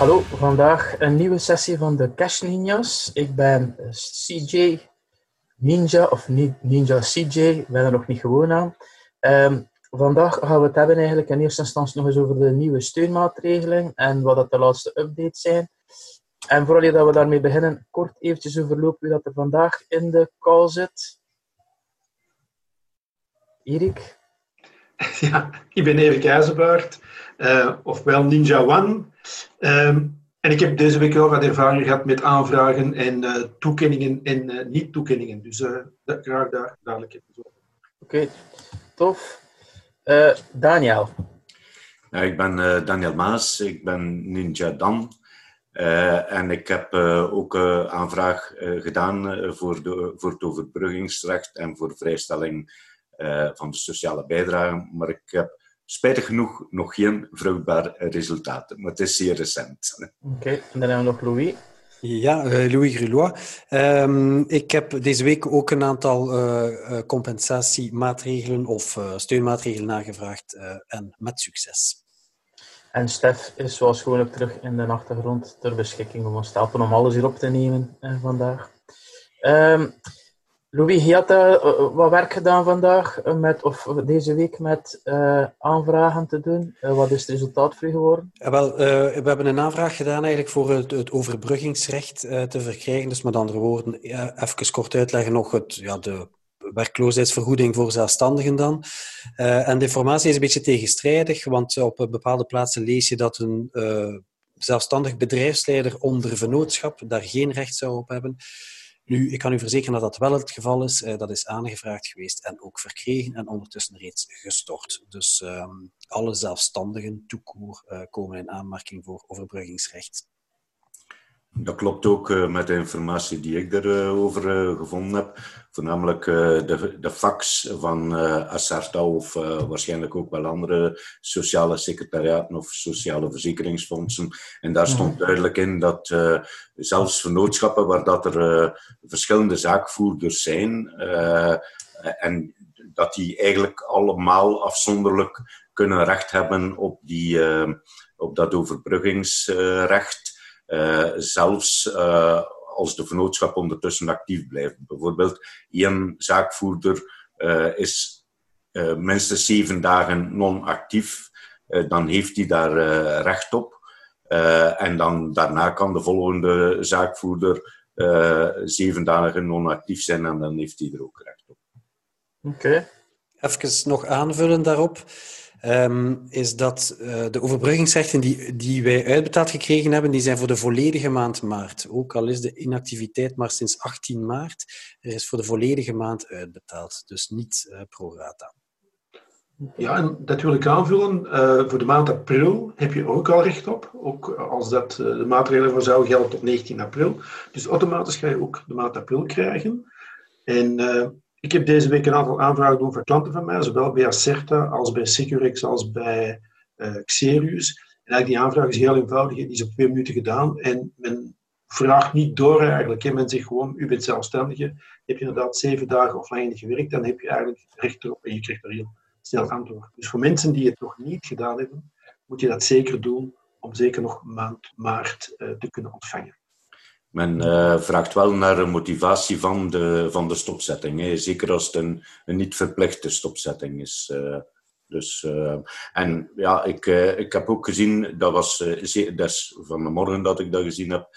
Hallo, vandaag een nieuwe sessie van de Cash Ninjas. Ik ben CJ Ninja, of Ninja CJ, ik ben er nog niet gewoon aan. Um, vandaag gaan we het hebben eigenlijk in eerste instantie nog eens over de nieuwe steunmaatregelen en wat dat de laatste updates zijn. En vooral dat we daarmee beginnen, kort eventjes overlopen wie dat er vandaag in de call zit. Erik? Ja, ik ben Erik IJzerbaard, uh, ofwel Ninja One. Um, en ik heb deze week heel wat ervaring gehad met aanvragen en uh, toekenningen en uh, niet-toekenningen. Dus graag daar dadelijk even over. Oké, tof. Daniel? Ja, ik ben Daniel Maas, ik ben Ninja Dan. Uh, en ik heb uh, ook uh, aanvraag gedaan voor, de, voor het overbruggingsrecht en voor vrijstelling van de sociale bijdrage. Maar ik heb spijtig genoeg nog geen vruchtbaar resultaat. Maar het is zeer recent. Oké, okay. en dan hebben we nog Louis. Ja, Louis Grulois. Um, ik heb deze week ook een aantal compensatiemaatregelen of steunmaatregelen aangevraagd en met succes. En Stef is zoals gewoonlijk terug in de achtergrond ter beschikking om ons te helpen om alles hier op te nemen eh, vandaag. Um, Louis, je had uh, wat werk gedaan vandaag, met, of deze week met aanvragen te doen. wat is het resultaat voor geworden? Wel, we hebben een aanvraag gedaan eigenlijk voor het, het overbruggingsrecht te verkrijgen. Dus met andere woorden, even kort uitleggen nog het, ja, de werkloosheidsvergoeding voor zelfstandigen dan. En de informatie is een beetje tegenstrijdig, want op bepaalde plaatsen lees je dat een zelfstandig bedrijfsleider onder vennootschap daar geen recht zou op hebben. Nu, ik kan u verzekeren dat dat wel het geval is. Uh, dat is aangevraagd geweest en ook verkregen en ondertussen reeds gestort. Dus um, alle zelfstandigen, toekoer, komen in aanmerking voor overbruggingsrecht. Dat klopt ook uh, met de informatie die ik erover uh, gevonden heb. Voornamelijk uh, de, de fax van Asarta of waarschijnlijk ook wel andere sociale secretariaten of sociale verzekeringsfondsen. En daar stond duidelijk in dat zelfs vernootschappen waar dat er verschillende zaakvoerders zijn en dat die eigenlijk allemaal afzonderlijk kunnen recht hebben op, die, op dat overbruggingsrecht. Uh, zelfs uh, als de vennootschap ondertussen actief blijft. Bijvoorbeeld, één zaakvoerder uh, is minstens zeven dagen non-actief. dan heeft hij daar recht op. en dan, daarna kan de volgende zaakvoerder zeven dagen non-actief zijn en dan heeft hij er ook recht op. Oké. Okay. Even nog aanvullen daarop um, is dat uh, de overbruggingsrechten die, die wij uitbetaald gekregen hebben, die zijn voor de volledige maand maart. Ook al is de inactiviteit maar sinds 18 maart, er is voor de volledige maand uitbetaald. Dus niet uh, pro rata. Ja, en dat wil ik aanvullen. Uh, voor de maand april heb je ook al recht op. Ook als dat de maatregelen voor zou gelden tot 19 april. Dus automatisch ga je ook de maand april krijgen. En ik heb deze week een aantal aanvragen doen voor klanten van mij, zowel bij Acerta als bij Securex als bij uh, Xerius. En eigenlijk die aanvraag is heel eenvoudig, die is op twee minuten gedaan en men vraagt niet door eigenlijk. Men zegt gewoon, u bent zelfstandige, heb je inderdaad zeven dagen offline gewerkt, dan heb je eigenlijk recht erop en je krijgt er heel snel antwoord. Dus voor mensen die het nog niet gedaan hebben, moet je dat zeker doen om zeker nog maand maart uh, te kunnen ontvangen. Men uh, vraagt wel naar een motivatie van de, van de stopzetting. Hè. Zeker als het een, een niet verplichte stopzetting is. Uh, dus, uh, en ja, ik, ik heb ook gezien, dat was des van de morgen dat ik dat gezien heb,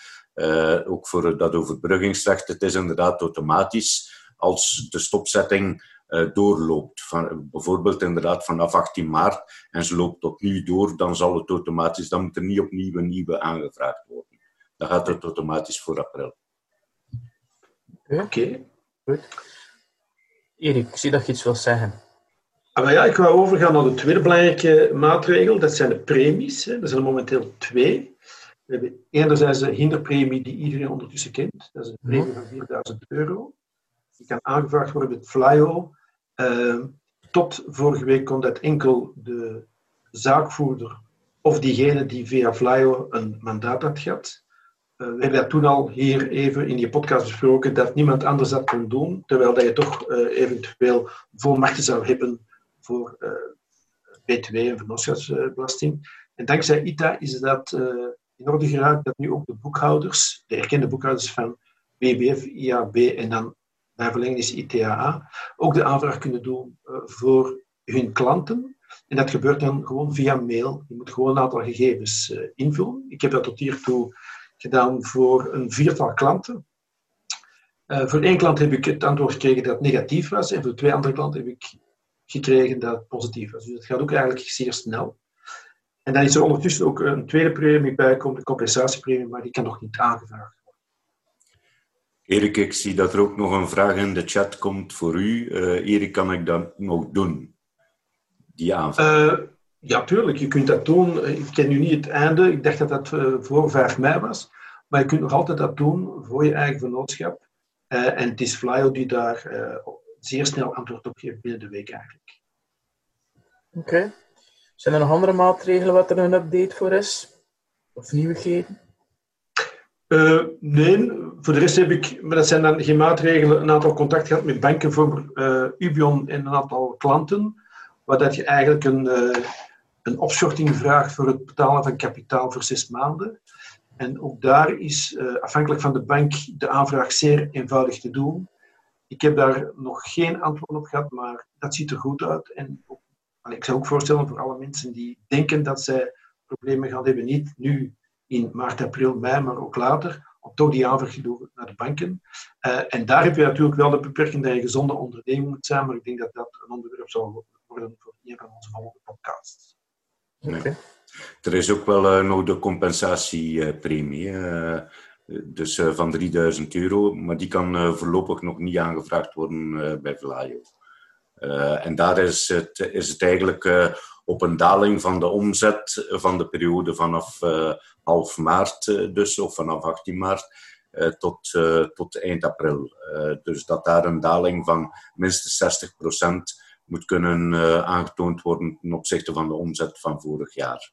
ook voor dat overbruggingsrecht. Het is inderdaad automatisch als de stopzetting doorloopt. Van, bijvoorbeeld inderdaad vanaf 18 maart en ze loopt opnieuw door, dan zal het automatisch, dan moet er niet opnieuw een nieuwe aangevraagd worden dan gaat het automatisch voor april. Oké. Okay. Goed. Erik, ik zie dat je iets wil zeggen. Ah, ja, ik ga overgaan naar de tweede belangrijke maatregel. Dat zijn de premies. Er zijn er momenteel twee. We hebben enerzijds de hinderpremie die iedereen ondertussen kent. Dat is een premie van 4000 euro. Die kan aangevraagd worden met Flyo. Uh, tot vorige week kon dat enkel de zaakvoerder of diegene die via Flyo een mandaat had gehad. Eh, we hebben dat toen al hier even in die podcast besproken, dat niemand anders dat kon doen, terwijl dat je toch uh, eventueel volmachten zou hebben voor uh, BTW en vennootschapsbelasting. En dankzij ITA is dat in orde geraakt dat nu ook de boekhouders, de erkende boekhouders van BBF, IAB en dan bij verlenging ITAA, ook de aanvraag kunnen doen voor hun klanten. En dat gebeurt dan gewoon via mail. Je moet gewoon een aantal gegevens invullen. Ik heb dat tot hiertoe gedaan voor een viertal klanten. Uh, voor één klant heb ik het antwoord gekregen dat het negatief was. En voor twee andere klanten heb ik gekregen dat het positief was. Dus het gaat ook eigenlijk zeer snel. En dan is er ondertussen ook een tweede premie bij, de compensatiepremie, maar die kan nog niet aangevraagd worden. Erik, ik zie dat er ook nog een vraag in de chat komt voor u. Uh, Erik, kan ik dat nog doen? Die aanvraag? Uh, ja, tuurlijk. Je kunt dat doen. Ik ken nu niet het einde. Ik dacht dat dat uh, voor 5 mei was. Maar je kunt nog altijd dat doen voor je eigen vennootschap. en het is Flyo die daar zeer snel antwoord op geeft binnen de week eigenlijk. Oké. Zijn er nog andere maatregelen wat er een update voor is? Of nieuwigheden? Uh, nee, voor de rest heb ik, maar dat zijn dan geen maatregelen, een aantal contact gehad met banken voor uh, Ubion en een aantal klanten, waar dat je eigenlijk een, uh, een opschorting vraagt voor het betalen van kapitaal voor zes maanden. En ook daar is afhankelijk van de bank de aanvraag zeer eenvoudig te doen. Ik heb daar nog geen antwoord op gehad, maar dat ziet er goed uit. En ik zou ook voorstellen voor alle mensen die denken dat zij problemen gaan hebben, niet nu in maart, april, mei, maar ook later, om toch die aanvraag te doen naar de banken. Uh, en daar heb je natuurlijk wel de beperking dat je gezonde onderneming moet zijn, maar ik denk dat dat een onderwerp zal worden voor een van onze volgende podcasts. Okay. Er is ook wel uh, nog de compensatiepremie. Uh, dus van 3000 euro, maar die kan voorlopig nog niet aangevraagd worden bij Vlaio. En daar is het, is het eigenlijk op een daling van de omzet van de periode vanaf half maart, dus, of vanaf 18 maart, tot, tot eind april. dus dat daar een daling van minstens 60% moet kunnen aangetoond worden ten opzichte van de omzet van vorig jaar.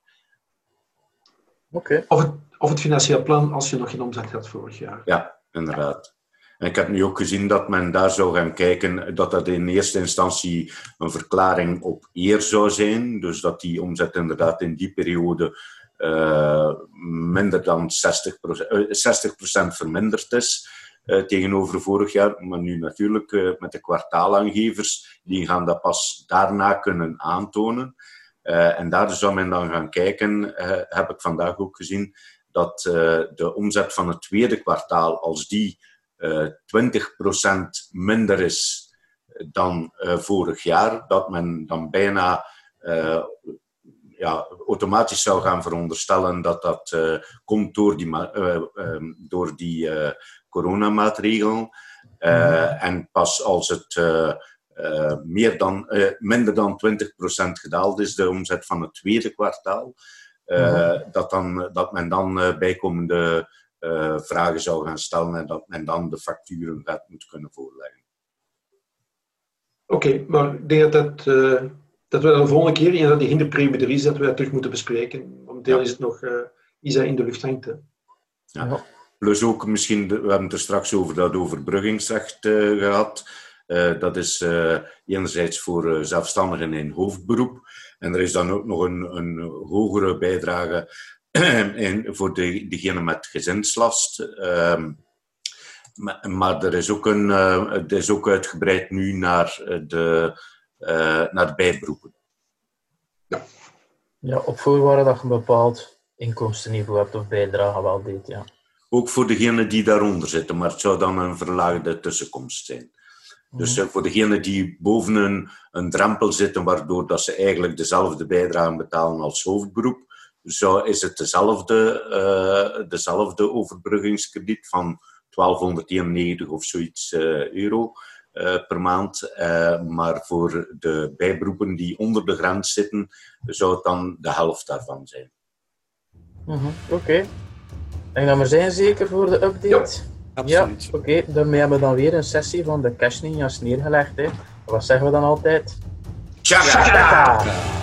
Okay. Of, het, of het financieel plan als je nog geen omzet had vorig jaar. Ja, inderdaad. En ik heb nu ook gezien dat men daar zou gaan kijken, dat dat in eerste instantie een verklaring op eer zou zijn. Dus dat die omzet inderdaad in die periode uh, minder dan 60%, uh, 60 verminderd is. Uh, tegenover vorig jaar. Maar nu natuurlijk uh, met de kwartaalaangevers, die gaan dat pas daarna kunnen aantonen. Uh, en daar zou men dan gaan kijken, heb ik vandaag ook gezien, dat de omzet van het tweede kwartaal, als die 20% eh, minder is dan vorig jaar, dat men dan bijna ja, automatisch zou gaan veronderstellen dat dat komt door die, door die coronamaatregelen. Mm. En pas als het meer dan, minder dan 20% gedaald is, de omzet van het tweede kwartaal, mm. dat, dan, dat men dan bijkomende uh, vragen zou gaan stellen en dat men dan de facturen gaat moet kunnen voorleggen. Oké, okay, maar ik denk dat, uh, dat we de volgende keer, in dat die hinderpremie er is, dat we dat terug moeten bespreken. Momenteel ja. is het nog uh, Isa in de lucht hangt. Ja. Plus ook misschien, we hebben het er straks over dat overbruggingsrecht gehad. dat is enerzijds voor zelfstandigen in hoofdberoep. En er is dan ook nog een, een hogere bijdrage en voor de, degene met gezinslast. Uh, maar, maar, er is ook een, uh, het is ook uitgebreid nu naar de, uh, naar de bijberoepen. Ja. ja, op voorwaarde dat je een bepaald inkomstenniveau hebt of bijdrage wel deed, ja. Ook voor degenen die daaronder zitten, maar het zou dan een verlaagde tussenkomst zijn. Dus uh, voor degenen die boven een, een drempel zitten, waardoor dat ze eigenlijk dezelfde bijdrage betalen als hoofdberoep, zo is het dezelfde, uh, dezelfde overbruggingskrediet van 1291 of zoiets uh, euro uh, per maand. maar voor de bijberoepen die onder de grens zitten, zou het dan de helft daarvan zijn. -hmm. Oké. Okay. En dan maar zijn zeker voor de update? Ja, absoluut. Ja, oké. Okay. Daarmee hebben we dan weer een sessie van de Cash Ninjas neergelegd. Hè. Wat zeggen we dan altijd? Tjaka!